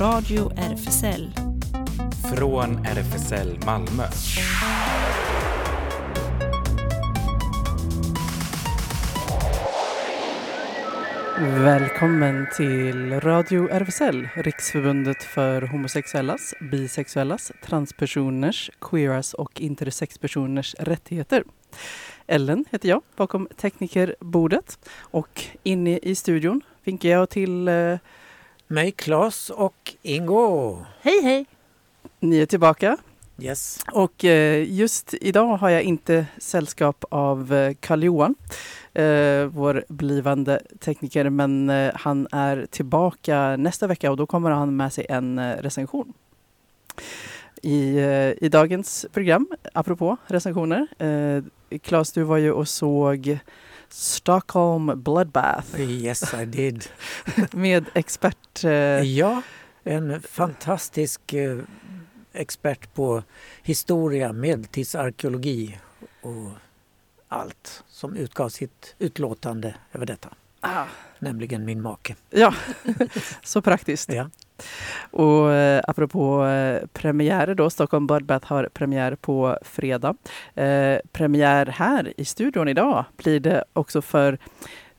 Radio RFSL. Från RFSL Malmö. Välkommen till Radio RFSL, Riksförbundet för homosexuellas, bisexuellas, transpersoners, queeras och intersexpersoners rättigheter. Ellen heter jag, bakom teknikerbordet. Och inne i studion vinkar jag till eh, mig, Claes och Ingo. Hej hej! Ni är tillbaka. Yes. Och eh, just idag har jag inte sällskap av eh, Karl-Johan, eh, vår blivande tekniker, men han är tillbaka nästa vecka och då kommer han med sig en recension. I, I dagens program, apropå recensioner, Claes, du var ju och såg Stockholm Bloodbath. Yes, I did. med expert... Eh... Ja, en fantastisk eh, expert på historia, medeltidsarkeologi och allt som utgav sitt utlåtande över detta. Ah. Nämligen min make. Ja, så praktiskt. Ja. Och eh, apropå eh, premiärer då, Stockholm Bloodbath har premiär på fredag. Eh, premiär här i studion idag blir det också för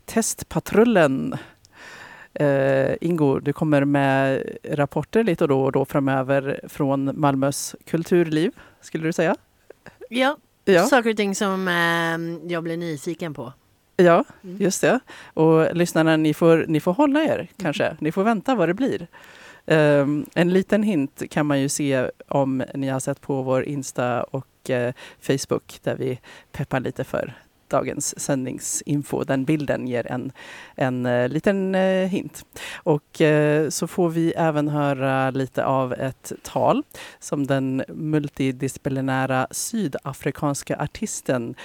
Testpatrullen. Eh, Ingo, du kommer med rapporter lite och då och då framöver från Malmös kulturliv, skulle du säga? Ja, ja. saker och ting som eh, jag blir nyfiken på. Ja, mm. just det. Och lyssnarna, ni får, ni får hålla er kanske. Ni får vänta vad det blir. Um, en liten hint kan man ju se om ni har sett på vår Insta och uh, Facebook där vi peppar lite för dagens sändningsinfo. Den bilden ger en, en uh, liten uh, hint. Och så får vi även höra lite av ett tal som den multidisciplinära sydafrikanska artisten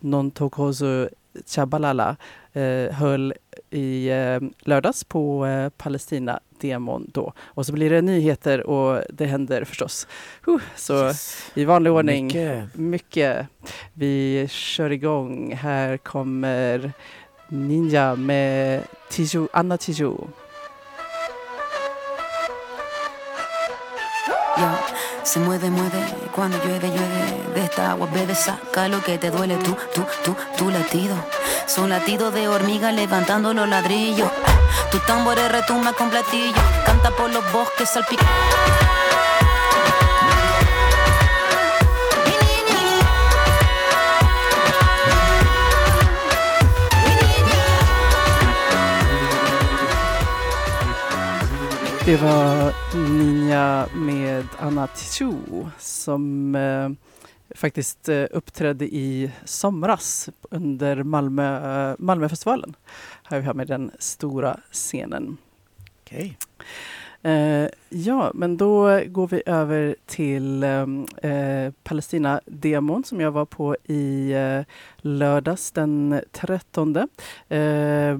Nontokozo Chabalala eh, höll i eh, lördags på eh, Palestina-demon då. Och så blir det nyheter och det händer förstås. Uh, så yes. i vanlig ordning, mycket. mycket. Vi kör igång. Här kommer Ninja med Tiju, Anna Tiju. Se mueve, mueve, cuando llueve, llueve. De esta agua bebe, saca lo que te duele. Tú, tú, tú, tu latido. Son latidos de hormiga levantando los ladrillos. Tu tambor retumba con platillo. Canta por los bosques salpica. Det var Ninja med Anna Tichu som eh, faktiskt eh, uppträdde i somras under Malmö, eh, Malmöfestivalen. Här vi har med den stora scenen. Okay. Eh, ja, men då går vi över till ehm, eh, Palestina-demon som jag var på i eh, lördags den 13. Eh,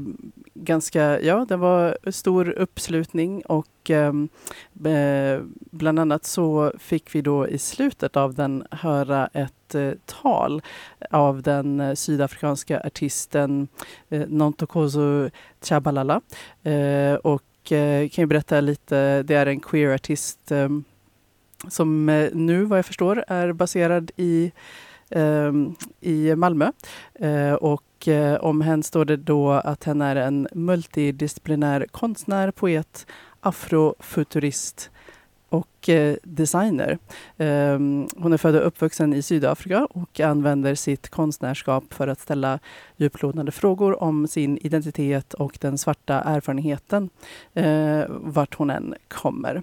ganska, ja, det var stor uppslutning och ehm, eh, bland annat så fick vi då i slutet av den höra ett eh, tal av den eh, sydafrikanska artisten eh, Nontokozo Chabalala. Eh, och eh, kan ju berätta lite, det är en queer-artist ehm, som eh, nu vad jag förstår är baserad i ehm, i Malmö. Eh, och eh, om henne står det då att hen är en multidisciplinär konstnär, poet, afrofuturist och designer. Ehm, hon är född och uppvuxen i Sydafrika och använder sitt konstnärskap för att ställa djuplodande frågor om sin identitet och den svarta erfarenheten eh, vart hon än kommer.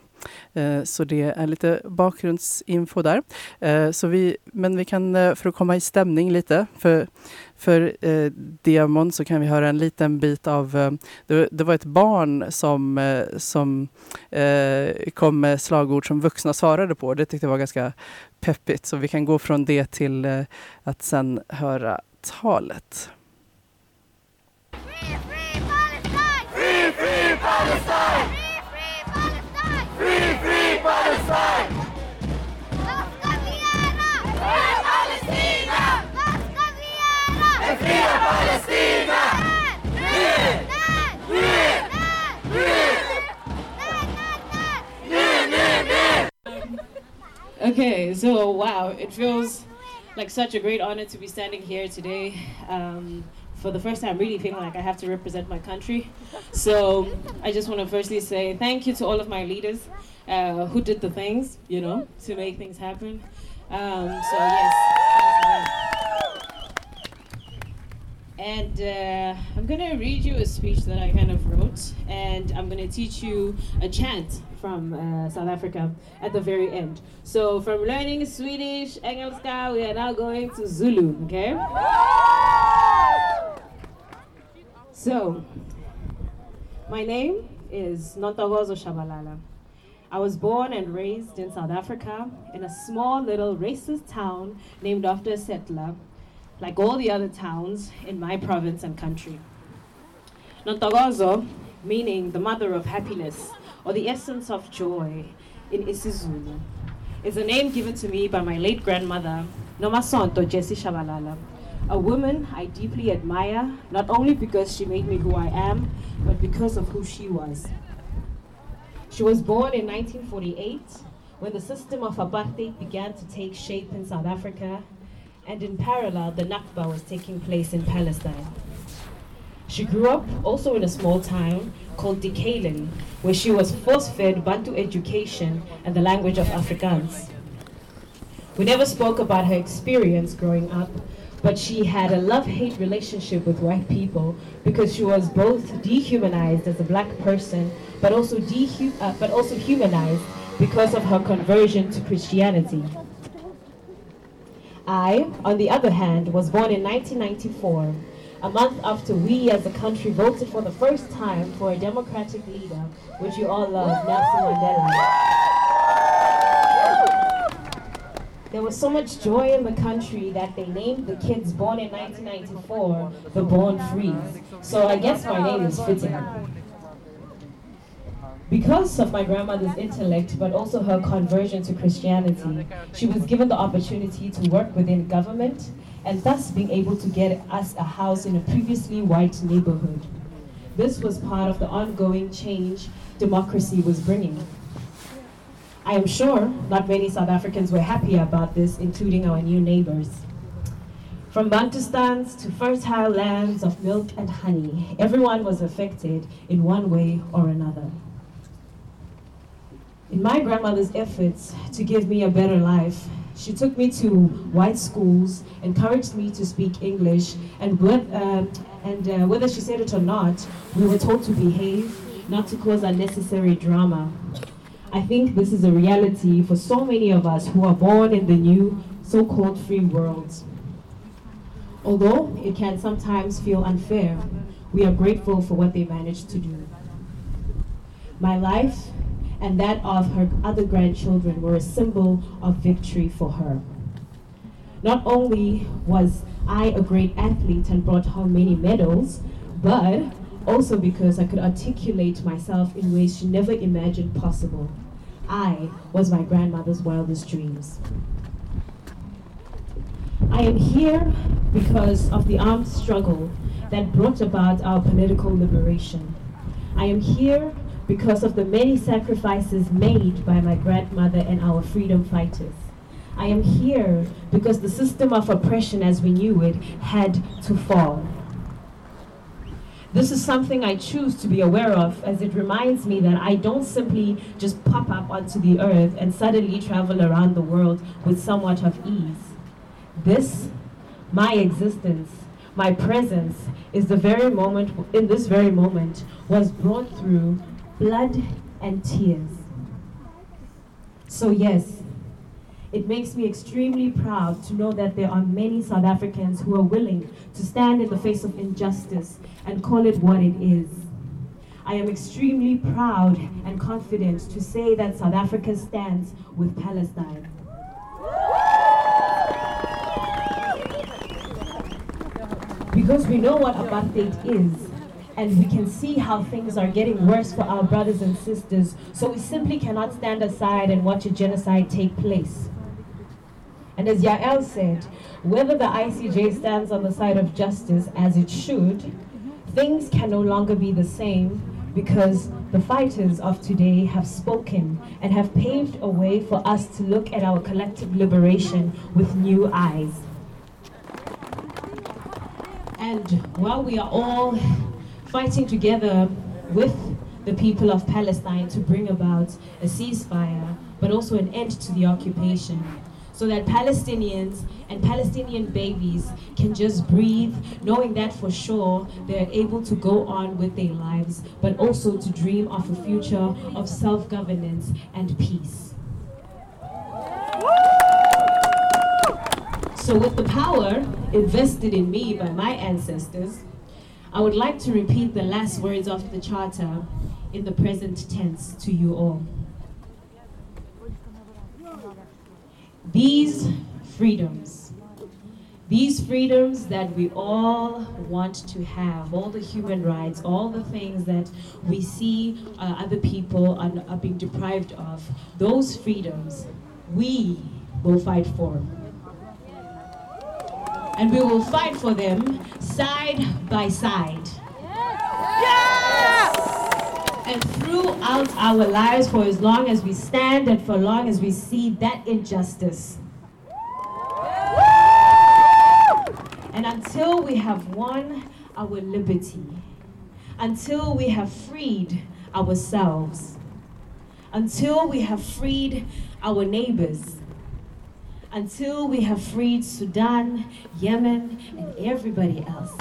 Eh, så det är lite bakgrundsinfo där. Eh, så vi, men vi kan, eh, för att komma i stämning lite, för för demon så kan vi höra en liten bit av... Det, det, var ett barn som, som kom med slagord som vuxna svarade på. Det tyckte jag var ganska peppigt. Så vi kan gå från det till att sen höra talet. Okay, so wow, it feels like such a great honor to be standing here today. Um, for the first time, really feeling like I have to represent my country. So I just want to firstly say thank you to all of my leaders uh, who did the things, you know, to make things happen. Um, so yes. And uh, I'm going to read you a speech that I kind of wrote, and I'm going to teach you a chant from uh, South Africa at the very end. So, from learning Swedish, Engelska, we are now going to Zulu, okay? So, my name is Nontogozo Shabalala. I was born and raised in South Africa in a small little racist town named after a settler like all the other towns in my province and country. Nontogozo, meaning the mother of happiness or the essence of joy in isiZulu, is a name given to me by my late grandmother, Nomasonto Jessie Shabalala, a woman I deeply admire, not only because she made me who I am, but because of who she was. She was born in 1948 when the system of apartheid began to take shape in South Africa and in parallel, the Nakba was taking place in Palestine. She grew up also in a small town called Dikalen, where she was force-fed Bantu education and the language of Afrikaans. We never spoke about her experience growing up, but she had a love-hate relationship with white people because she was both dehumanized as a black person, but also, dehu- uh, but also humanized because of her conversion to Christianity. I, on the other hand, was born in 1994, a month after we as a country voted for the first time for a democratic leader, which you all love, Nelson Mandela. There was so much joy in the country that they named the kids born in 1994 the Born Frees. So I guess my name is fitting. Because of my grandmother's intellect, but also her conversion to Christianity, she was given the opportunity to work within government and thus being able to get us a house in a previously white neighborhood. This was part of the ongoing change democracy was bringing. I am sure not many South Africans were happy about this, including our new neighbors. From Bantustans to fertile lands of milk and honey, everyone was affected in one way or another. In my grandmother's efforts to give me a better life, she took me to white schools, encouraged me to speak English, and, with, uh, and uh, whether she said it or not, we were told to behave, not to cause unnecessary drama. I think this is a reality for so many of us who are born in the new so-called free world. Although it can sometimes feel unfair, we are grateful for what they managed to do. My life and that of her other grandchildren were a symbol of victory for her. Not only was I a great athlete and brought home many medals, but also because I could articulate myself in ways she never imagined possible. I was my grandmother's wildest dreams. I am here because of the armed struggle that brought about our political liberation. I am here because of the many sacrifices made by my grandmother and our freedom fighters. I am here because the system of oppression as we knew it had to fall. This is something I choose to be aware of as it reminds me that I don't simply just pop up onto the earth and suddenly travel around the world with somewhat of ease. This, my existence, my presence, is the very moment, in this very moment, was brought through blood and tears. So, yes, it makes me extremely proud to know that there are many South Africans who are willing to stand in the face of injustice and call it what it is. I am extremely proud and confident to say that South Africa stands with Palestine. Because we know what apartheid is, and we can see how things are getting worse for our brothers and sisters. So we simply cannot stand aside and watch a genocide take place. And as Yael said, whether the ICJ stands on the side of justice as it should, things can no longer be the same because the fighters of today have spoken and have paved a way for us to look at our collective liberation with new eyes. And while we are all fighting together with the people of Palestine to bring about a ceasefire, but also an end to the occupation, so that Palestinians and Palestinian babies can just breathe, knowing that for sure they're able to go on with their lives, but also to dream of a future of self governance and peace. So, with the power invested in me by my ancestors, I would like to repeat the last words of the Charter in the present tense to you all. These freedoms, these freedoms that we all want to have, all the human rights, all the things that we see uh, other people are, are being deprived of, those freedoms we will fight for. And we will fight for them side by side. Yes. And throughout our lives, for as long as we stand and for as long as we see that injustice. And until we have won our liberty, until we have freed ourselves, until we have freed our neighbors, until we have freed Sudan, Yemen, and everybody else.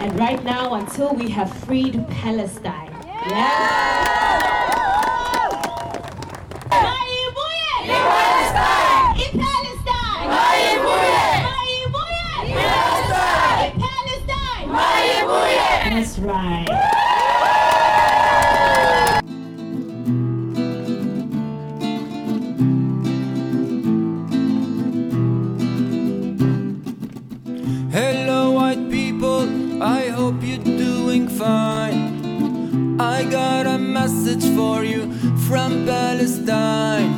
And right now, until we have freed Palestine. Yeah? In Palestine! In Palestine! That's right. I got a message for you from Palestine.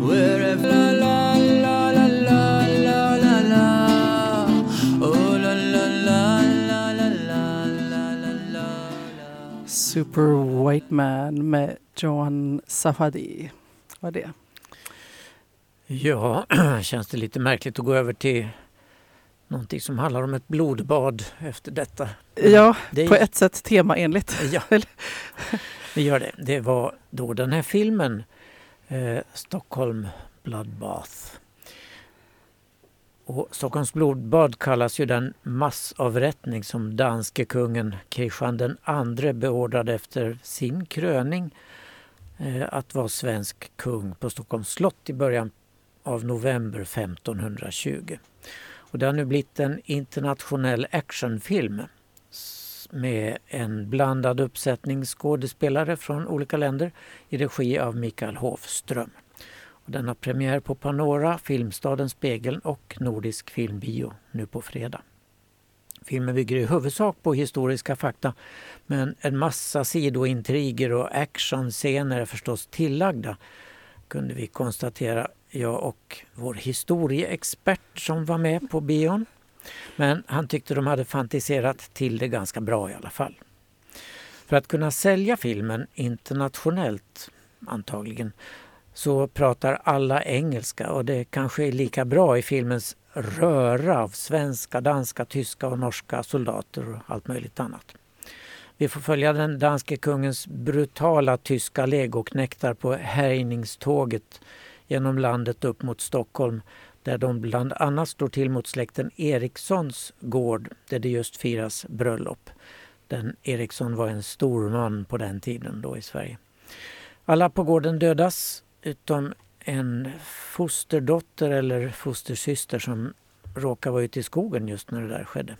Wherever la la la la la la la la. Oh la la la la la la la la la. Super White Man med Johan Safadi. Vad är det? Ja, känns det lite märkligt att gå över till någonting som handlar om ett blodbad efter detta. Ja, Det på ett sätt temaenligt. Ja, det gör det. Det var då den här filmen eh, Stockholm Bloodbath. Och Stockholms blodbad kallas ju den massavrättning som danske kungen Kristian den andre beordrade efter sin kröning eh, att vara svensk kung på Stockholms slott i början av november 1520. Och det har nu blivit en internationell actionfilm med en blandad uppsättning skådespelare från olika länder i regi av Mikael Hofström. Den har premiär på Panora, Filmstaden Spegeln och Nordisk filmbio nu på fredag. Filmen bygger i huvudsak på historiska fakta men en massa sidointriger och actionscener är förstås tillagda kunde vi konstatera, jag och vår historieexpert som var med på bion. Men han tyckte de hade fantiserat till det ganska bra i alla fall. För att kunna sälja filmen internationellt, antagligen, så pratar alla engelska och det kanske är lika bra i filmens röra av svenska, danska, tyska och norska soldater och allt möjligt annat. Vi får följa den danske kungens brutala tyska legoknektar på härjningståget genom landet upp mot Stockholm där de bland annat står till mot släkten Erikssons gård där det just firas bröllop. Den Eriksson var en stor man på den tiden då i Sverige. Alla på gården dödas utom en fosterdotter eller fostersyster som råkar vara ute i skogen just när det där skedde.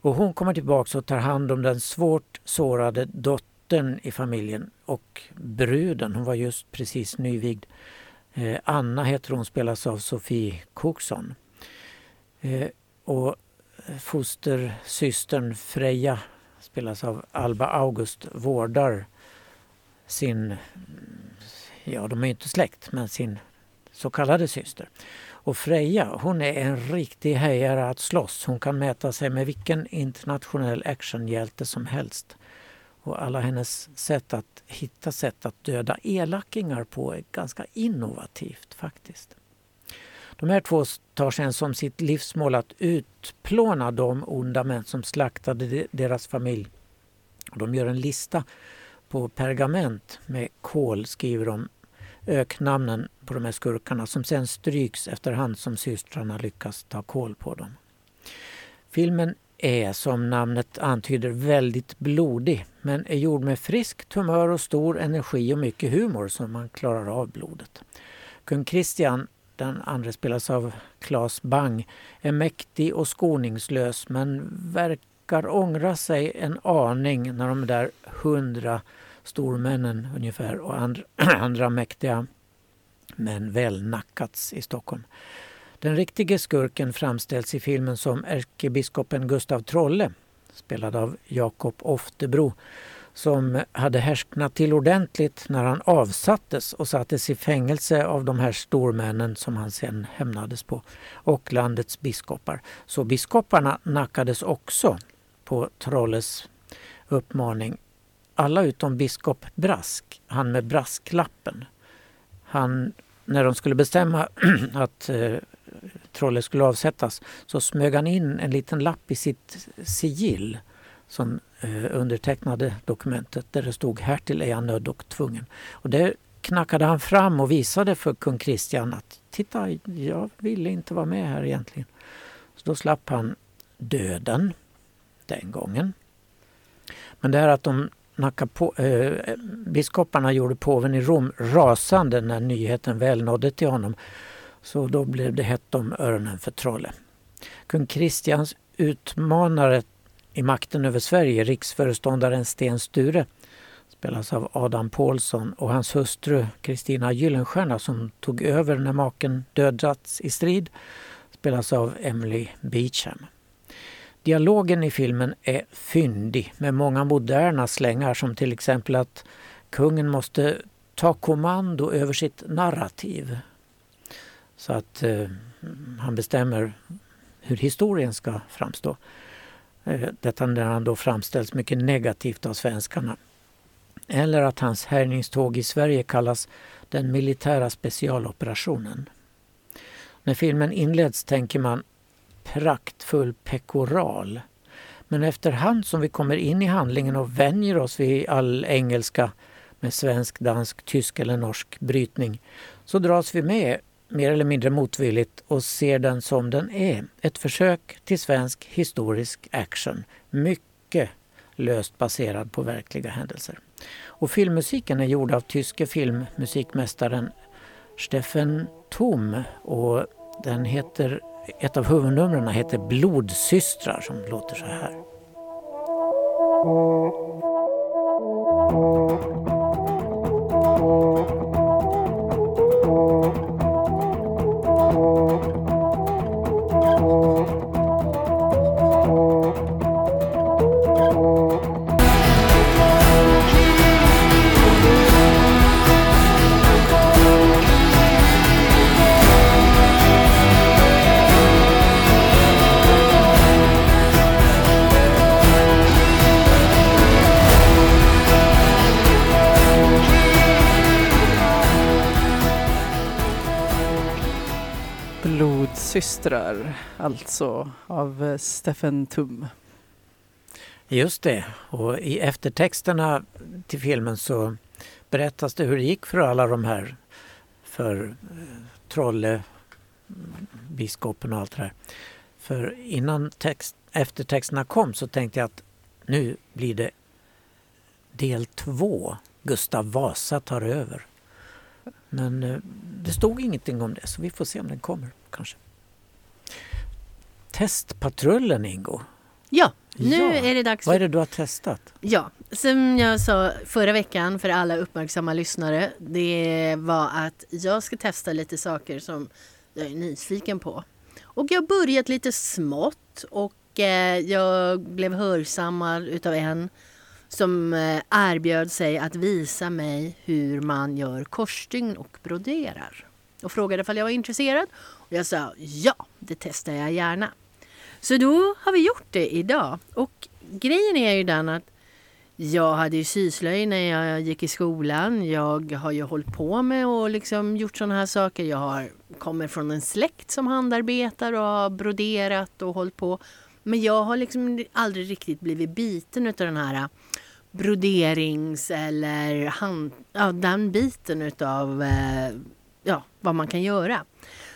Och hon kommer tillbaka och tar hand om den svårt sårade dottern i familjen och bruden, hon var just precis nyvigd. Eh, Anna heter hon, spelas av Sofie Cookson. Eh, och fostersystern Freja spelas av Alba August, vårdar sin, ja de är inte släkt, men sin så kallade syster. Och Freja, hon är en riktig hejare att slåss. Hon kan mäta sig med vilken internationell actionhjälte som helst. Och alla hennes sätt att hitta sätt att döda elakingar på är ganska innovativt faktiskt. De här två tar sen som sitt livsmål att utplåna de onda män som slaktade deras familj. De gör en lista på pergament med kol, skriver de öknamnen på de här skurkarna som sen stryks efterhand som systrarna lyckas ta kål på dem. Filmen är som namnet antyder väldigt blodig men är gjord med friskt humör och stor energi och mycket humor så man klarar av blodet. Kung Christian, den andra spelas av Claes Bang, är mäktig och skoningslös men verkar ångra sig en aning när de där hundra stormännen ungefär och andra, andra mäktiga män välnackats i Stockholm. Den riktige skurken framställs i filmen som ärkebiskopen Gustav Trolle spelad av Jakob Oftebro som hade härsknat till ordentligt när han avsattes och sattes i fängelse av de här stormännen som han sen hämnades på och landets biskopar. Så biskoparna nackades också på Trolles uppmaning. Alla utom biskop Brask, han med brasklappen. Han, när de skulle bestämma att eh, trollet skulle avsättas så smög han in en liten lapp i sitt sigill som eh, undertecknade dokumentet där det stod härtill är jag nödd och tvungen. Och det knackade han fram och visade för kung Kristian att titta, jag ville inte vara med här egentligen. Så då slapp han döden den gången. Men det här att de på, eh, biskoparna gjorde påven i Rom rasande när nyheten väl nådde till honom så då blev det hett om öronen för Trolle. Kung Kristians utmanare i makten över Sverige, riksföreståndaren Sten Sture, spelas av Adam Pålsson och hans hustru Kristina Gyllenstierna som tog över när maken dödats i strid, spelas av Emily Beecham. Dialogen i filmen är fyndig med många moderna slängar som till exempel att kungen måste ta kommando över sitt narrativ så att eh, han bestämmer hur historien ska framstå. Eh, detta när han då framställs mycket negativt av svenskarna. Eller att hans härjningståg i Sverige kallas den militära specialoperationen. När filmen inleds tänker man praktfull pekoral. Men efterhand som vi kommer in i handlingen och vänjer oss vid all engelska med svensk, dansk, tysk eller norsk brytning så dras vi med mer eller mindre motvilligt och ser den som den är. Ett försök till svensk historisk action. Mycket löst baserad på verkliga händelser. Och filmmusiken är gjord av tyske filmmusikmästaren Steffen Thom och den heter, ett av huvudnumren heter Blodsystrar som låter så här. Oh, oh, oh. Systrar, alltså av eh, Steffen Tum. Just det, och i eftertexterna till filmen så berättas det hur det gick för alla de här, för eh, Trolle, mm, biskopen och allt det där. För innan text, eftertexterna kom så tänkte jag att nu blir det del två. Gustav Vasa tar över. Men eh, det stod ingenting om det så vi får se om den kommer kanske. Testpatrullen Ingo. Ja, nu ja. är det dags. Vad är det du har testat? Ja, som jag sa förra veckan för alla uppmärksamma lyssnare. Det var att jag ska testa lite saker som jag är nyfiken på. Och jag har börjat lite smått och eh, jag blev hörsammad utav en som eh, erbjöd sig att visa mig hur man gör korsstygn och broderar. Och frågade ifall jag var intresserad Jag sa ja, det testar jag gärna. Så då har vi gjort det idag. Och grejen är ju den att jag hade ju syslöjd när jag gick i skolan. Jag har ju hållit på med och liksom gjort sådana här saker. Jag har, kommer från en släkt som handarbetar och har broderat och hållit på. Men jag har liksom aldrig riktigt blivit biten av den här broderings eller hand, ja, den biten utav eh, ja, vad man kan göra.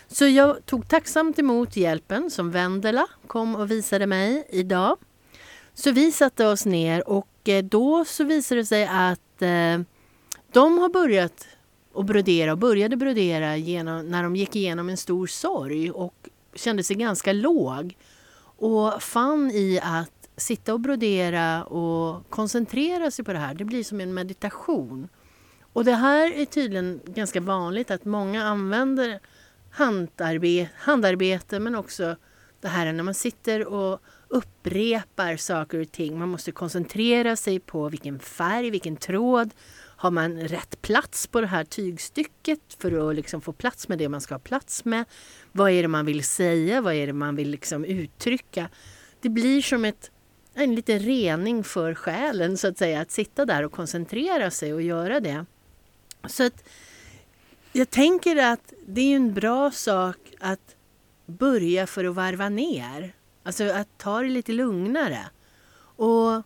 Så jag tog tacksamt emot hjälpen som Vendela kom och visade mig idag. Så vi satte oss ner och eh, då så visade det sig att eh, de har börjat att brodera och började brodera genom, när de gick igenom en stor sorg och kände sig ganska låg. Och fann i att sitta och brodera och koncentrera sig på det här, det blir som en meditation. Och det här är tydligen ganska vanligt att många använder handarbete, handarbete men också det här när man sitter och upprepar saker och ting. Man måste koncentrera sig på vilken färg, vilken tråd. Har man rätt plats på det här tygstycket för att liksom få plats med det man ska ha plats med? Vad är det man vill säga? Vad är det man vill liksom uttrycka? Det blir som ett, en liten rening för själen så att säga, att sitta där och koncentrera sig och göra det. Så att jag tänker att det är en bra sak att börja för att varva ner. Alltså att ta det lite lugnare. Och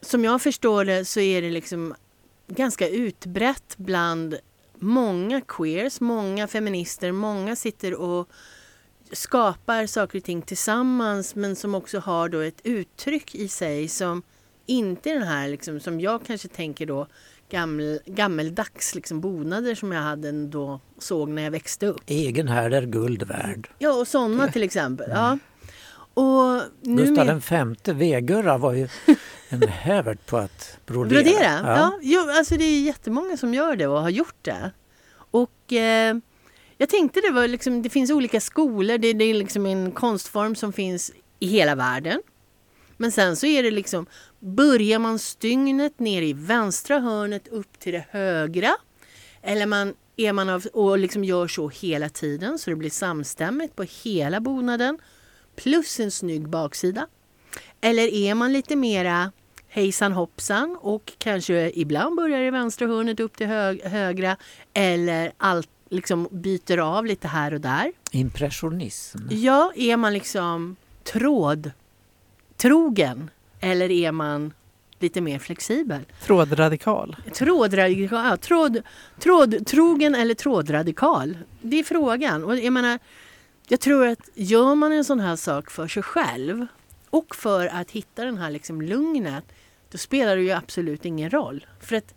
som jag förstår det så är det liksom ganska utbrett bland många queers, många feminister, många sitter och skapar saker och ting tillsammans men som också har då ett uttryck i sig som inte är den här liksom, som jag kanske tänker då gammel, gammeldags liksom bonader som jag hade då såg när jag växte upp. Egen härd är guld värd. Ja, och sådana till exempel. Ja. Och nu Gustav med... femte, Vegurra, var ju en hävert på att brodera. Brodera? Ja. ja. Alltså det är jättemånga som gör det och har gjort det. Och eh, jag tänkte det var liksom, det finns olika skolor, det, det är liksom en konstform som finns i hela världen. Men sen så är det liksom, börjar man stygnet ner i vänstra hörnet upp till det högra. Eller man, är man av, och liksom gör så hela tiden så det blir samstämmigt på hela bonaden. Plus en snygg baksida. Eller är man lite mera hejsan hoppsan och kanske ibland börjar i vänstra hörnet upp till hög, högra. Eller allt liksom byter av lite här och där. Impressionism. Ja, är man liksom tråd trogen eller är man lite mer flexibel? Trådradikal. Trådradikal, ja, tråd, trådtrogen eller trådradikal? Det är frågan. Och jag menar, jag tror att gör man en sån här sak för sig själv och för att hitta den här liksom lugnet, då spelar det ju absolut ingen roll. För att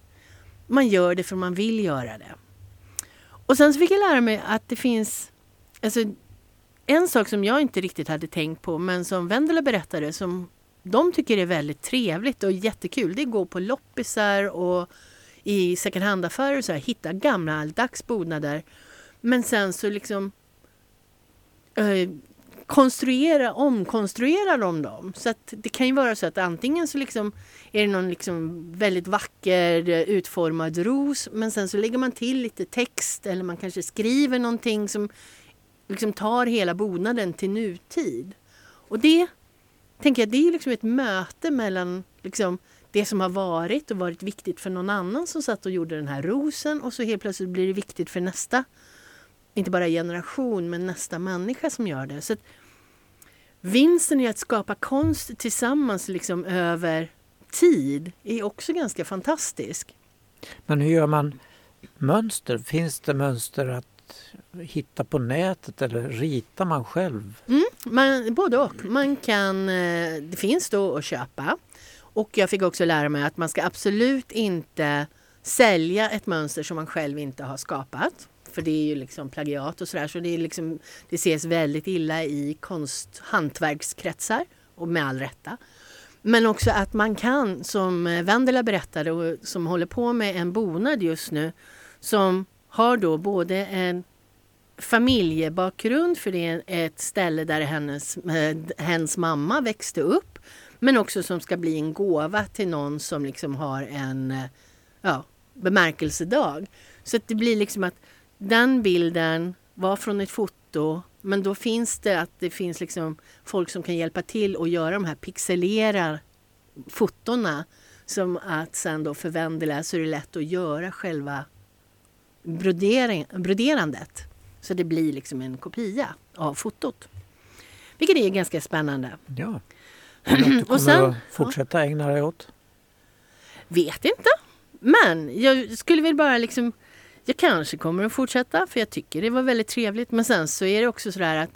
man gör det för man vill göra det. Och sen så fick jag lära mig att det finns, alltså en sak som jag inte riktigt hade tänkt på men som Vendela berättade som de tycker är väldigt trevligt och jättekul det är att gå på loppisar och i second hand-affärer och så här, hitta gamla bonader. Men sen så liksom eh, konstruera, omkonstruera de dem. Så att det kan ju vara så att antingen så liksom är det någon liksom väldigt vacker eh, utformad ros men sen så lägger man till lite text eller man kanske skriver någonting som liksom tar hela bonaden till nutid. Och det tänker jag, det är liksom ett möte mellan liksom det som har varit och varit viktigt för någon annan som satt och gjorde den här rosen och så helt plötsligt blir det viktigt för nästa, inte bara generation, men nästa människa som gör det. Så att vinsten i att skapa konst tillsammans liksom över tid är också ganska fantastisk. Men hur gör man mönster? Finns det mönster att hitta på nätet eller ritar man själv? Mm, man, både och. Man kan, eh, det finns då att köpa. Och jag fick också lära mig att man ska absolut inte sälja ett mönster som man själv inte har skapat. För det är ju liksom plagiat och sådär. Så det, är liksom, det ses väldigt illa i konst, hantverkskretsar och med all rätta. Men också att man kan, som Vendela berättade och som håller på med en bonad just nu, som har då både en familjebakgrund, för det är ett ställe där hennes, eh, hennes mamma växte upp. Men också som ska bli en gåva till någon som liksom har en eh, ja, bemärkelsedag. Så det blir liksom att den bilden var från ett foto foto. Men då finns det att det finns liksom folk som kan hjälpa till och göra de här pixelera fotona. Som att sen då för Vendela så är det lätt att göra själva brodering, broderandet. Så det blir liksom en kopia av fotot. Vilket är ganska spännande. Ja. Du kommer sen- att fortsätta ägna dig åt? Vet inte. Men jag skulle väl bara liksom... Jag kanske kommer att fortsätta för jag tycker det var väldigt trevligt. Men sen så är det också sådär att...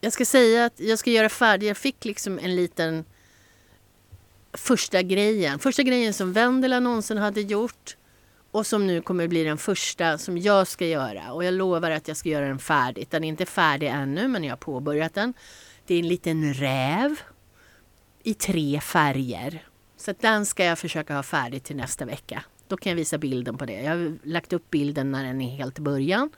Jag ska säga att jag ska göra färdigt. Jag fick liksom en liten första grejen. Första grejen som Vendela någonsin hade gjort. Och som nu kommer bli den första som jag ska göra. Och jag lovar att jag ska göra den färdigt. Den är inte färdig ännu men jag har påbörjat den. Det är en liten räv i tre färger. Så att den ska jag försöka ha färdig till nästa vecka. Då kan jag visa bilden på det. Jag har lagt upp bilden när den är helt i början.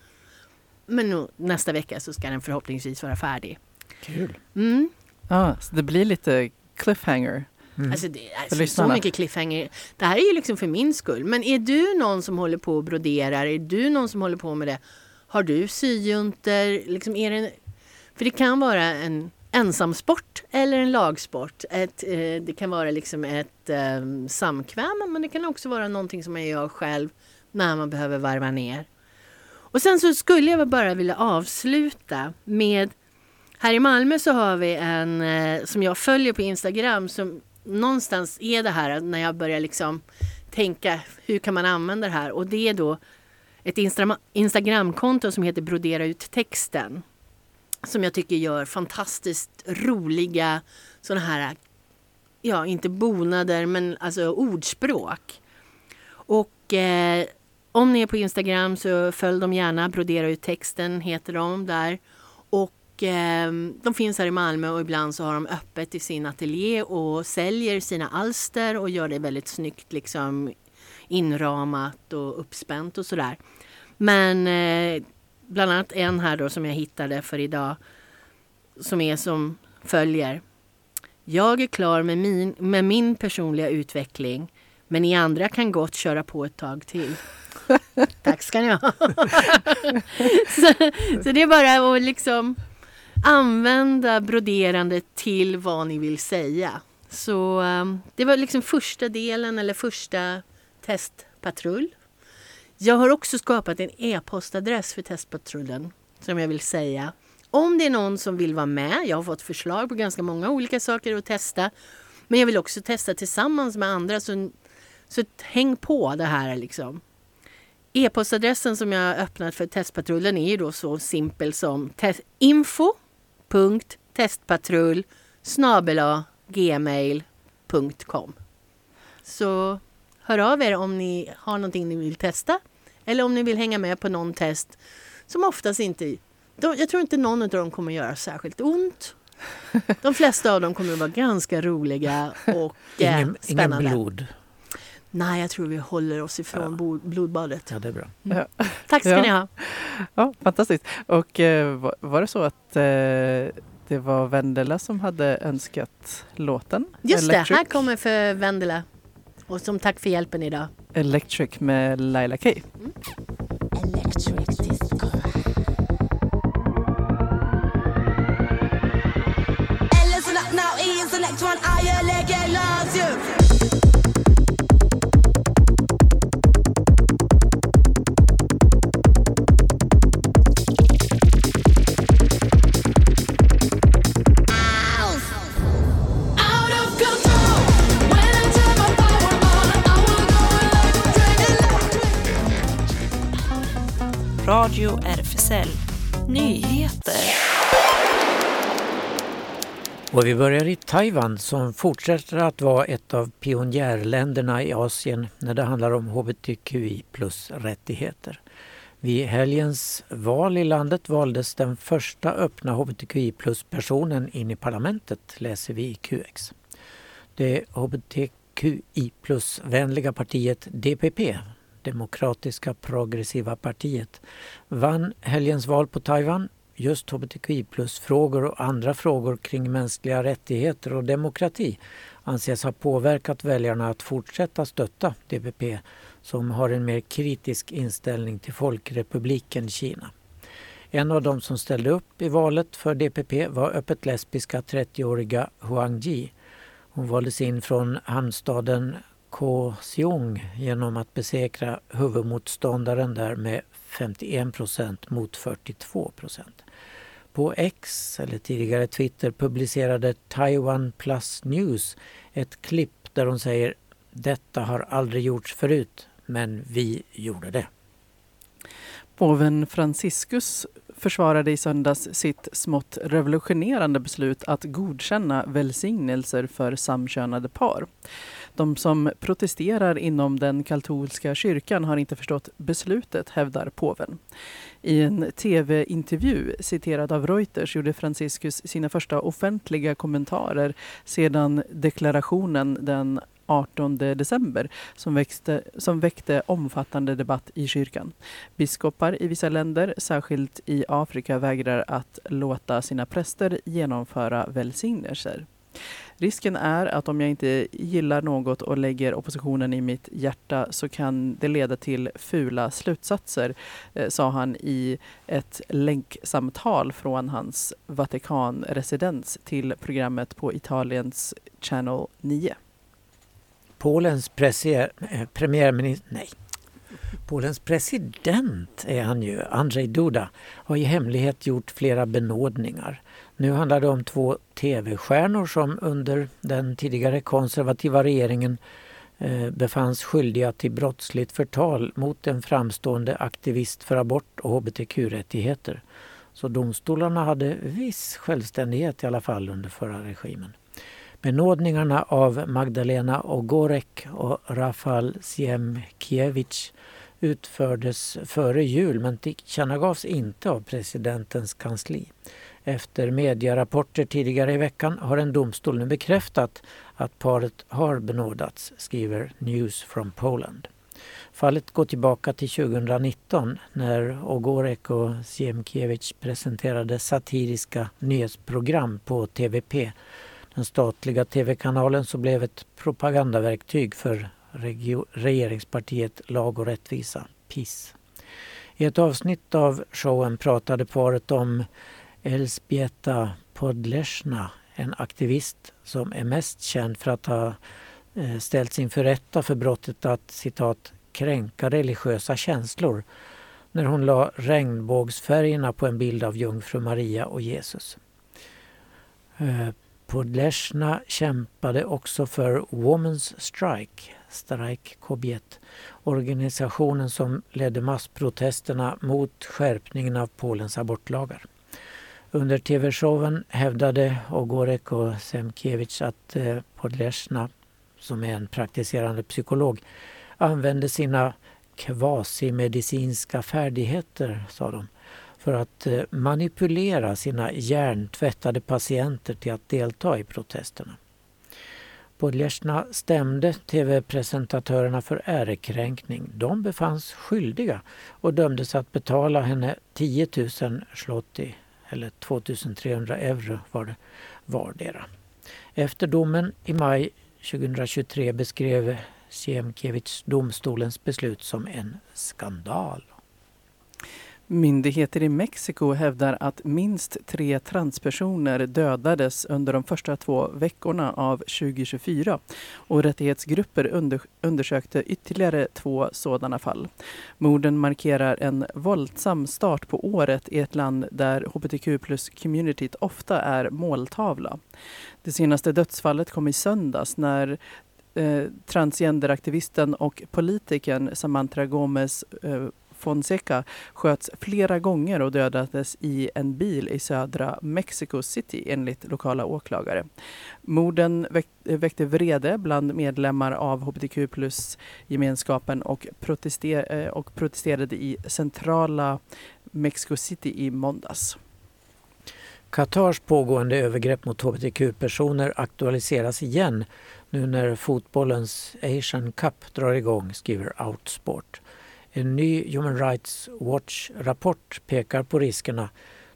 Men nu, nästa vecka så ska den förhoppningsvis vara färdig. Kul. Mm. Ah, så det blir lite cliffhanger. Mm. Alltså det är så lyssnarna. mycket cliffhanger. Det här är ju liksom för min skull. Men är du någon som håller på och broderar? Är du någon som håller på med det? Har du syjuntor? Liksom är det, för det kan vara en ensamsport eller en lagsport. Ett, eh, det kan vara liksom ett eh, samkväm men det kan också vara någonting som man gör själv när man behöver varva ner. Och sen så skulle jag bara vilja avsluta med här i Malmö så har vi en eh, som jag följer på Instagram som någonstans är det här när jag börjar liksom tänka hur kan man använda det här och det är då ett Instagramkonto som heter Brodera ut texten som jag tycker gör fantastiskt roliga sådana här, ja inte bonader men alltså ordspråk. Och eh, om ni är på Instagram så följ dem gärna, Brodera ut texten heter de där. Och eh, de finns här i Malmö och ibland så har de öppet i sin ateljé och säljer sina alster och gör det väldigt snyggt liksom inramat och uppspänt och sådär. Men eh, bland annat en här då som jag hittade för idag som är som följer. Jag är klar med min, med min personliga utveckling men ni andra kan gott köra på ett tag till. Tack ska ni ha. så, så det är bara att liksom använda broderandet till vad ni vill säga. Så ehm, det var liksom första delen eller första testpatrull. Jag har också skapat en e-postadress för testpatrullen som jag vill säga. Om det är någon som vill vara med, jag har fått förslag på ganska många olika saker att testa. Men jag vill också testa tillsammans med andra så, så häng på det här liksom. E-postadressen som jag har öppnat för testpatrullen är ju då så simpel som info info.testpatrull snabela gmail.com Så hör av er om ni har någonting ni vill testa eller om ni vill hänga med på någon test som oftast inte... Jag tror inte någon av dem kommer göra särskilt ont. De flesta av dem kommer att vara ganska roliga och eh, Ingen, ingen spännande. blod. Nej, jag tror vi håller oss ifrån Ja. blodbadet. Ja, det är bra. Tack ska Ja. ni ha. Ja, fantastiskt. Och eh, var, det så att eh, det var Vendela som hade önskat låten? Just Electric, det, här kommer för Vendela. Och som tack för hjälpen idag. Electric med Laila K. Eller Radio RFSL Nyheter. Och vi börjar i Taiwan som fortsätter att vara ett av pionjärländerna i Asien när det handlar om hbtqi plus rättigheter. Vid helgens val i landet valdes den första öppna hbtqi plus personen in i parlamentet, läser vi i QX. Det hbtqi plus vänliga partiet DPP, Demokratiska progressiva partiet, vann helgens val på Taiwan just hbtqi plus-frågor och andra frågor kring mänskliga rättigheter och demokrati anses ha påverkat väljarna att fortsätta stötta DPP som har en mer kritisk inställning till Folkrepubliken Kina. En av de som ställde upp i valet för DPP var öppet lesbiska 30-åriga Huang Ji. Hon valdes in från hamnstaden Kaohsiung genom att besegra huvudmotståndaren där med 51 procent mot 42 procent. På X, eller tidigare Twitter, publicerade Taiwan Plus News ett klipp där hon säger Detta har aldrig gjorts förut, men vi gjorde det. Påven Franciscus försvarade i söndags sitt smått revolutionerande beslut att godkänna välsignelser för samkönade par. De som protesterar inom den katolska kyrkan har inte förstått beslutet, hävdar påven. I en tv-intervju citerad av Reuters gjorde Franciscus sina första offentliga kommentarer sedan deklarationen den 18 december som, växte, som väckte omfattande debatt i kyrkan. Biskopar i vissa länder, särskilt i Afrika, vägrar att låta sina präster genomföra välsignelser. Risken är att om jag inte gillar något och lägger oppositionen i mitt hjärta så kan det leda till fula slutsatser, eh, sa han i ett länksamtal från hans Vatikanresidens till programmet på Italiens Channel 9. Polens presier, eh, premiärminister, nej, Polens president är han ju, Andrzej Duda, har i hemlighet gjort flera benådningar. Nu handlar det om två tv-stjärnor som under den tidigare konservativa regeringen eh, befanns skyldiga till brottsligt förtal mot en framstående aktivist för abort och hbtq-rättigheter. Så domstolarna hade viss självständighet i alla fall under förra regimen. Benådningarna av Magdalena Ogorek och Rafal Siemkiewicz utfördes före jul men tillkännagavs inte av presidentens kansli. Efter medierapporter tidigare i veckan har en domstol nu bekräftat att paret har benådats, skriver News from Poland. Fallet går tillbaka till 2019 när Ogorek och Siemkiewicz presenterade satiriska nyhetsprogram på TVP den statliga tv-kanalen som blev ett propagandaverktyg för regeringspartiet Lag och rättvisa, PIS. I ett avsnitt av showen pratade paret om Elzbieta Podlesna, en aktivist som är mest känd för att ha eh, ställts inför rätta för brottet att citat kränka religiösa känslor när hon la regnbågsfärgerna på en bild av jungfru Maria och Jesus. Eh, Podlesna kämpade också för Women's Strike, Strike Kobiet, organisationen som ledde massprotesterna mot skärpningen av Polens abortlagar. Under tv-showen hävdade Ogorek och Semkiewicz att eh, Podlesna, som är en praktiserande psykolog, använde sina kvasimedicinska färdigheter, sa de, för att eh, manipulera sina hjärntvättade patienter till att delta i protesterna. Podlesjna stämde tv-presentatörerna för ärekränkning. De befanns skyldiga och dömdes att betala henne 10 000 zloty, eller 2300 euro var det vardera. Efter domen i maj 2023 beskrev Siemkiewicz domstolens beslut som en skandal. Myndigheter i Mexiko hävdar att minst tre transpersoner dödades under de första två veckorna av 2024 och rättighetsgrupper under, undersökte ytterligare två sådana fall. Morden markerar en våldsam start på året i ett land där hbtq plus-communityt ofta är måltavla. Det senaste dödsfallet kom i söndags när eh, transgenderaktivisten och politikern Samantha Gomez eh, Fonseca sköts flera gånger och dödades i en bil i södra Mexico City enligt lokala åklagare. Morden väckte vrede bland medlemmar av hbtq plus-gemenskapen och, protester eh, och protesterade i centrala Mexico City i måndags. Qatars pågående övergrepp mot hbtq-personer aktualiseras igen nu när fotbollens Asian Cup drar igång, skriver Outsport. En ny Human Rights Watch-rapport pekar på riskerna,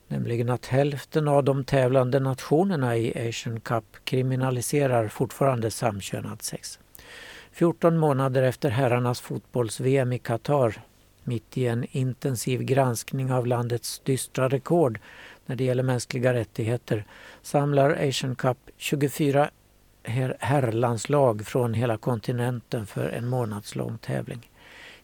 nämligen att hälften av de tävlande nationerna i Asian Cup kriminaliserar fortfarande samkönat sex. 14 månader efter herrarnas fotbolls-VM i Qatar, mitt i en intensiv granskning av landets dystra rekord när det gäller mänskliga rättigheter, samlar Asian Cup 24 herrlandslag från hela kontinenten för en månadslång tävling.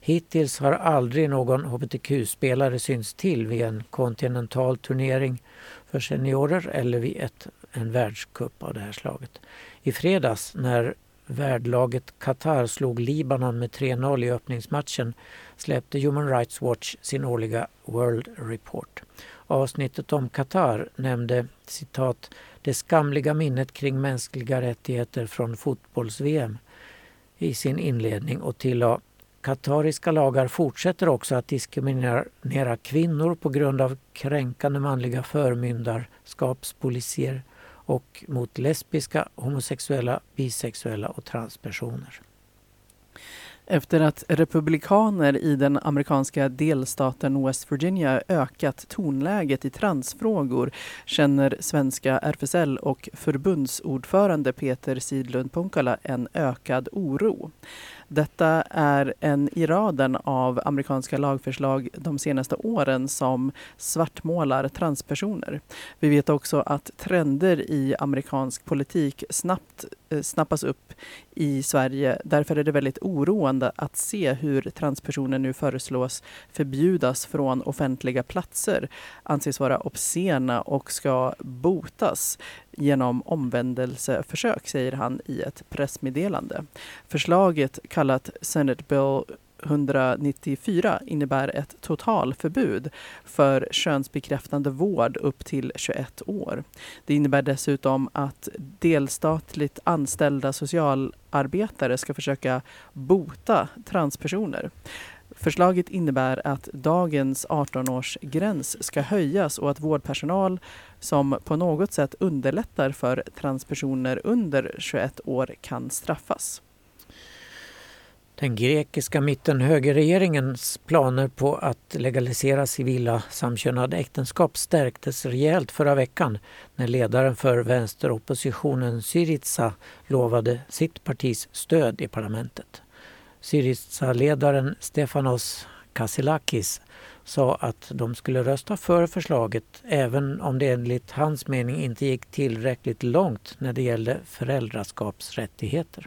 Hittills har aldrig någon hbtq-spelare synts till vid en kontinental turnering för seniorer eller vid ett, en världscup av det här slaget. I fredags när värdlaget Qatar slog Libanon med 3-0 i öppningsmatchen släppte Human Rights Watch sin årliga World Report. Avsnittet om Qatar nämnde citat det skamliga minnet kring mänskliga rättigheter från fotbolls-VM i sin inledning och tillade Qatariska lagar fortsätter också att diskriminera kvinnor på grund av kränkande manliga förmyndarskapspolicier och mot lesbiska, homosexuella, bisexuella och transpersoner. Efter att republikaner i den amerikanska delstaten West Virginia ökat tonläget i transfrågor känner svenska RFSL och förbundsordförande Peter Sidlund Punkala en ökad oro. Detta är en i raden av amerikanska lagförslag de senaste åren som svartmålar transpersoner. Vi vet också att trender i amerikansk politik snabbt eh, snappas upp i Sverige. Därför är det väldigt oroande att se hur transpersoner nu föreslås förbjudas från offentliga platser, anses vara obscena och ska botas genom omvändelseförsök, säger han i ett pressmeddelande. Förslaget kallat Senate Bill 194 innebär ett totalförbud för könsbekräftande vård upp till 21 år. Det innebär dessutom att delstatligt anställda socialarbetare ska försöka bota transpersoner. Förslaget innebär att dagens 18-årsgräns ska höjas och att vårdpersonal som på något sätt underlättar för transpersoner under 21 år kan straffas. Den grekiska mittenhögerregeringens planer på att legalisera civila samkönade äktenskap stärktes rejält förra veckan när ledaren för vänsteroppositionen Syriza lovade sitt partis stöd i parlamentet. Syriza-ledaren Stefanos Kassilakis sa att de skulle rösta för förslaget även om det enligt hans mening inte gick tillräckligt långt när det gällde föräldraskapsrättigheter.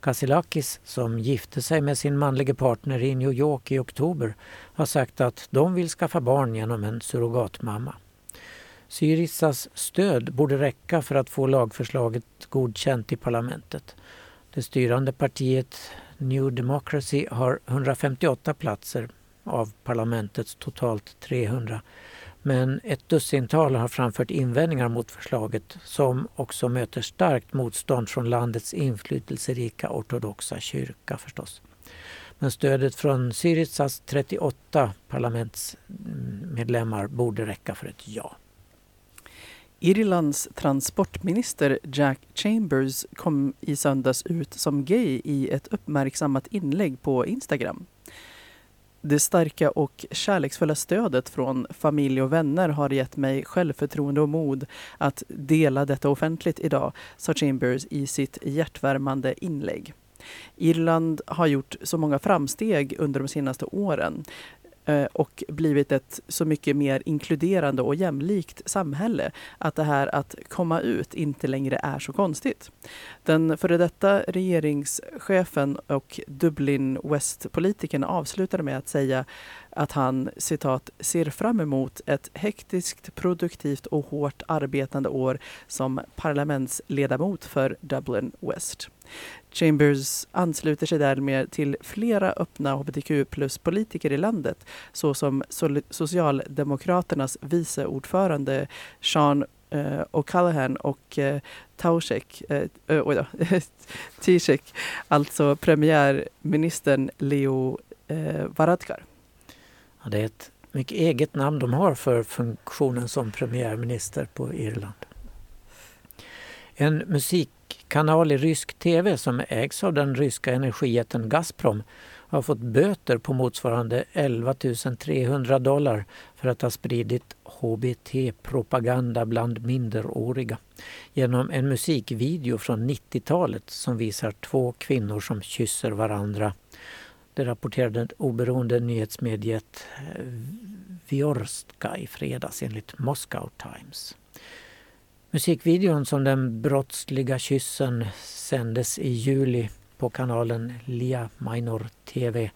Kassilakis, som gifte sig med sin manlige partner i New York i oktober, har sagt att de vill skaffa barn genom en surrogatmamma. Syrizas stöd borde räcka för att få lagförslaget godkänt i parlamentet. Det styrande partiet New Democracy har 158 platser av parlamentets totalt 300. Men ett dussintal har framfört invändningar mot förslaget som också möter starkt motstånd från landets inflytelserika ortodoxa kyrka förstås. Men stödet från Syrizas 38 parlamentsmedlemmar borde räcka för ett ja. Irlands transportminister Jack Chambers kom i söndags ut som gay i ett uppmärksammat inlägg på Instagram. Det starka och kärleksfulla stödet från familj och vänner har gett mig självförtroende och mod att dela detta offentligt idag, sa Chambers i sitt hjärtvärmande inlägg. Irland har gjort så många framsteg under de senaste åren. Eh, och blivit ett så mycket mer inkluderande och jämlikt samhälle att det här att komma ut inte längre är så konstigt. Den före detta regeringschefen och Dublin West-politikern avslutade med att säga att han citat ser fram emot ett hektiskt, produktivt och hårt arbetande år som parlamentsledamot för Dublin West. Chambers ansluter sig därmed till flera öppna hbtq plus-politiker i landet såsom Socialdemokraternas vice ordförande Sean eh, O'Callaghan och eh, Taushek, eh, eh alltså premiärministern Leo eh, Varadkar. Ja, det är ett mycket eget namn de har för funktionen som premiärminister på Irland. En kanal i rysk tv som ägs av den ryska energijätten Gazprom har fått böter på motsvarande 11 300 dollar för att ha spridit HBT-propaganda bland minderåriga genom en musikvideo från 90-talet som visar två kvinnor som kysser varandra. Det rapporterade oberoende nyhetsmediet eh, Vjorska i fredags enligt Moscow Times. Musikvideon som den brottsliga kyssen sändes i juli på kanalen Lia Minor TV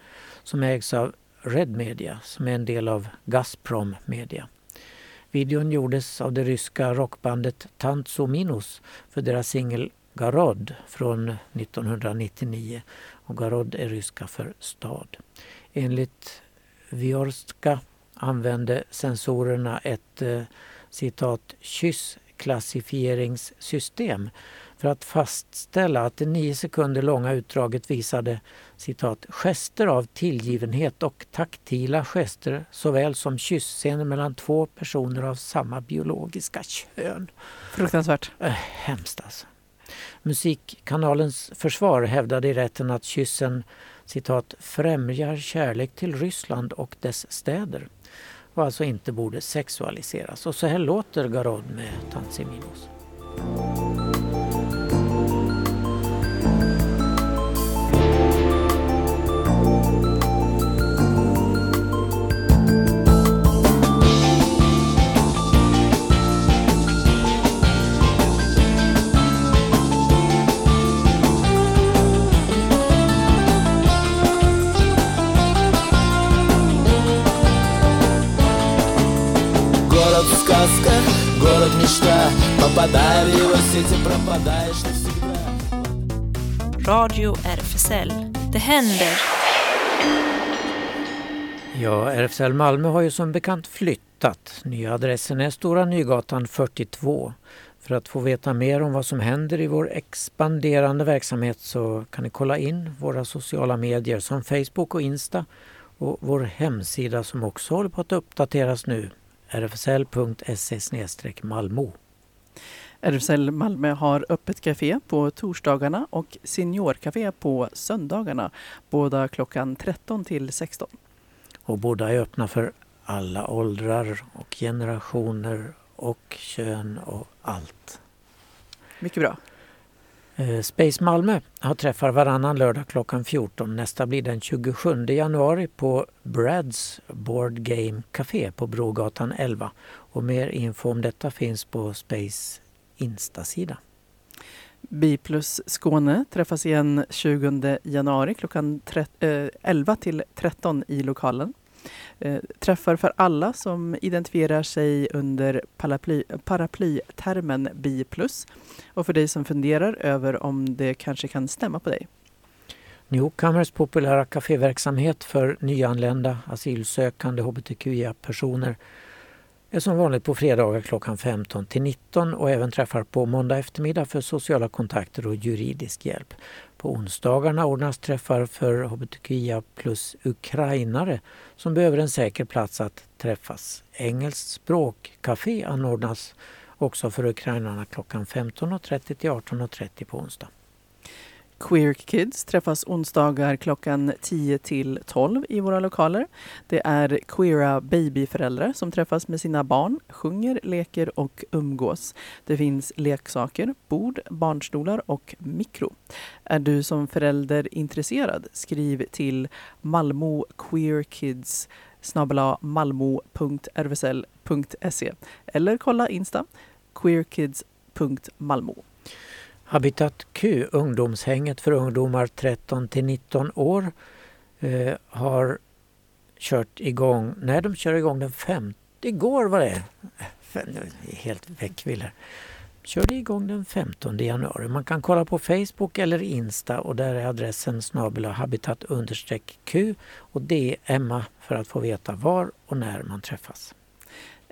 som ägs av Red Media som är en del av Gazprom Media. Videon gjordes av det ryska rockbandet Tantso Minos för deras singel Garod från 1999. Och Garod är ryska för stad. Enligt Viorska använde sensorerna ett eh, citat kyssklassificeringssystem för att fastställa att det nio sekunder långa utdraget visade citat, gester av tillgivenhet och taktila gester såväl som kyssscener mellan två personer av samma biologiska kön. Fruktansvärt. Äh, hemskt alltså. Musikkanalens försvar hävdade i rätten att kyssen citat, främjar kärlek till Ryssland och dess städer och alltså inte borde sexualiseras. Och så här låter Garod med Tantsiminos. в его сети, пропадаешь навсегда Radio RFSL. Det händer. Ja, RFSL Malmö har ju som bekant flyttat. Nya adressen är Stora Nygatan 42. För att få veta mer om vad som händer i vår expanderande verksamhet så kan ni kolla in våra sociala medier som Facebook och Insta och vår hemsida som också håller på att uppdateras nu, rfsl.se malmo. RFSL Malmö har öppet café på torsdagarna och seniorcafé på söndagarna. Båda klockan 13 till 16. Och båda är öppna för alla åldrar och generationer och kön och allt. Mycket bra. Eh, Space Malmö har träffar varannan lördag klockan 14. Nästa blir den 27 januari på Brads Board Game Café på Brogatan 11. Och mer info om detta finns på Space Instasida. Biplus Skåne träffas igen 20 januari klockan tre- eh, 11 till 13 i lokalen. Eh, träffar för alla som identifierar sig under paraply, paraplytermen Biplus och för dig som funderar över om det kanske kan stämma på dig. Newcomers populära kaféverksamhet för nyanlända, asylsökande hbtqia-personer är som vanligt på fredagar klockan 15 till 19 och även träffar på måndag eftermiddag för sociala kontakter och juridisk hjälp. På onsdagarna ordnas träffar för hbtqia plus ukrainare som behöver en säker plats att träffas. Engelskt språkcafé anordnas också för ukrainarna klockan 15.30 till 18.30 på onsdag. Queer Kids träffas onsdagar klockan 10 till 12 i våra lokaler. Det är queera babyföräldrar som träffas med sina barn, sjunger, leker och umgås. Det finns leksaker, bord, barnstolar och mikro. Är du som förälder intresserad? Skriv till Malmö Queer Kids malmo.rvsl.se eller kolla Insta queerkids.malmo. Habitat Q, ungdomshänget för ungdomar 13 till 19 år, eh, har kört igång, när de kör igång den 5, igår var det, jag är helt väckvill här. Körde igång den 15 januari. Man kan kolla på Facebook eller Insta och där är adressen snabel habitat Q och det är Emma för att få veta var och när man träffas.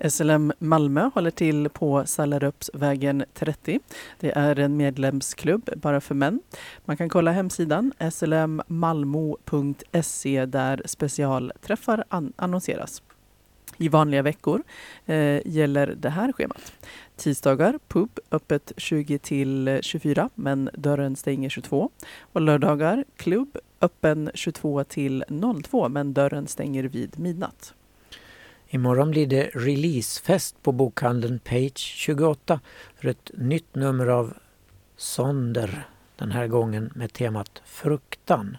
SLM Malmö håller till på Sallerupsvägen 30. Det är en medlemsklubb bara för män. Man kan kolla hemsidan slmmalmo.se där specialträffar an- annonseras. I vanliga veckor eh, gäller det här schemat. Tisdagar pub öppet 20 till 24 men dörren stänger 22. Och lördagar klubb öppen 22 till 02 men dörren stänger vid midnatt. Imorgon blir det releasefest på bokhandeln Page 28 för ett nytt nummer av Sonder. Den här gången med temat fruktan.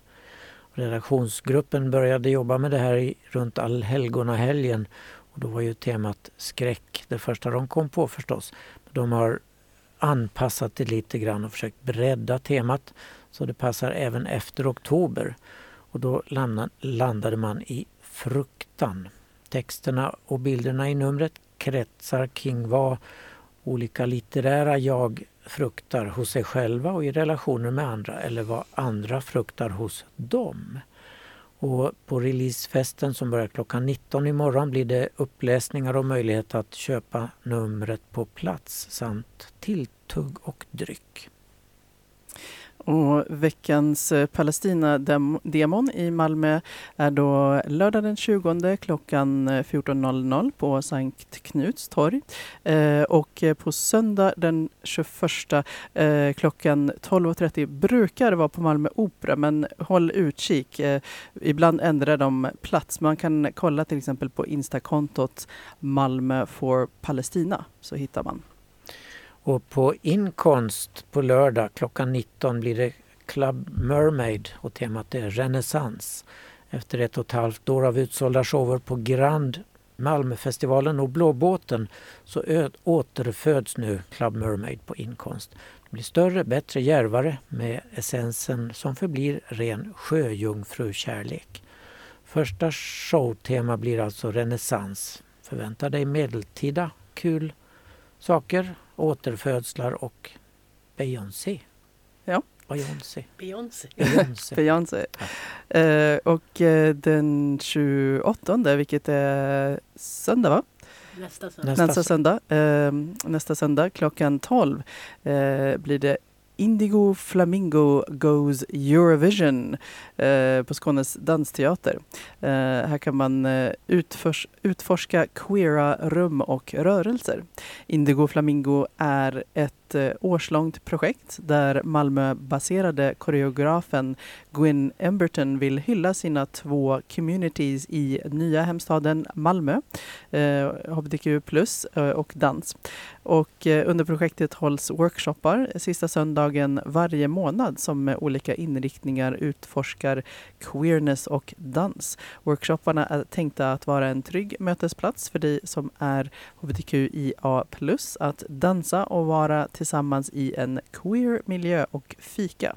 Redaktionsgruppen började jobba med det här i, runt allhelgonahelgen och då var ju temat skräck det första de kom på förstås. De har anpassat det lite grann och försökt bredda temat så det passar även efter oktober. Och då landade man i fruktan. Texterna och bilderna i numret kretsar kring vad olika litterära jag fruktar hos sig själva och i relationer med andra eller vad andra fruktar hos dem. Och på releasefesten som börjar klockan 19 imorgon blir det uppläsningar och möjlighet att köpa numret på plats samt tilltugg och dryck. Och veckans eh, Palestina-demon i Malmö är då lördag den 20 klockan eh, 14.00 på Sankt Knuts torg. Eh, och eh, på söndag den 21 klockan 12.30 brukar det vara på Malmö Opera men håll utkik. Ibland ändrar de plats. Man kan kolla till exempel på Instakontot Malmö for Palestina så hittar man. Och på Inkonst på lördag klockan 19 blir det Club Mermaid och temat är renässans. Efter ett och ett halvt år av utsålda shower på Grand Malmöfestivalen och Blåbåten så återföds nu Club Mermaid på Inkonst. Det blir större, bättre, järvare med essensen som förblir ren sjöjungfrukärlek. Första showtema blir alltså renässans. Förvänta dig medeltida kul saker återfödslar och Beyoncé. Ja. Beyoncé. Beyoncé. Beyoncé. Beyoncé. Ja. Uh, och uh, den 28, vilket är söndag va? Nästa söndag. Nästa söndag, uh, nästa söndag klockan 12 blir det Indigo Flamingo Goes Eurovision eh, på Skånes dansteater. Eh, här kan man eh, utfors utforska queera rum och rörelser. Indigo Flamingo är ett ett eh, årslångt projekt där Malmöbaserade koreografen Gwyn Emberton vill hylla sina två communities i nya hemstaden Malmö, eh, hbtq plus eh, och dans. Och eh, under projektet hålls workshoppar sista söndagen varje månad som med olika inriktningar utforskar queerness och dans. Workshopparna är tänkta att vara en trygg mötesplats för dig som är hbtqia plus att dansa och vara tillsammans i en queer miljö och fika.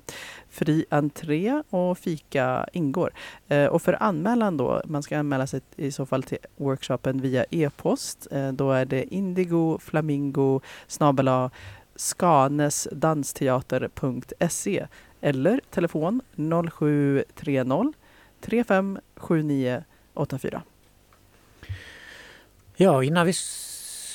Fri entré och fika ingår. Eh, och för anmälan då, man ska anmäla sig i så fall till workshopen via e-post. Eh, då är det indigo flamingo snabela skanesdansteater.se eller telefon 0730 357984. Ja, innan vi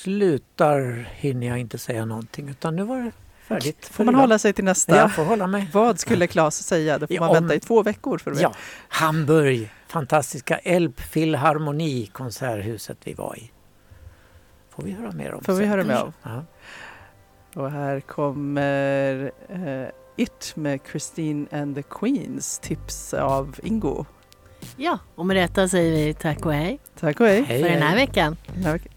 slutar hinner jag inte säga någonting utan nu var det färdigt. Får man hålla sig till nästa? Jag får hålla mig. Vad skulle Claes säga? Det får man ja, vänta i två veckor för att Ja, Hamburg, fantastiska Elbphilharmoni, konserthuset vi var i. Får vi höra mer om Får vi höra mer om. Ja. Och här kommer uh, It med Christine and the Queens, tips av Ingo. Ja, och med detta säger vi tack och hej. Tack och hej. hej för den här veckan. Den här veckan.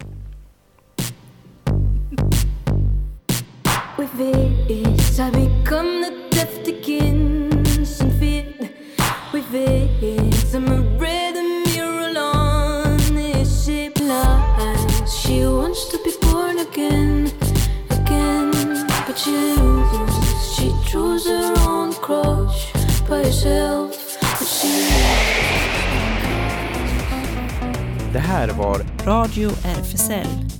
Det här Radio RFSL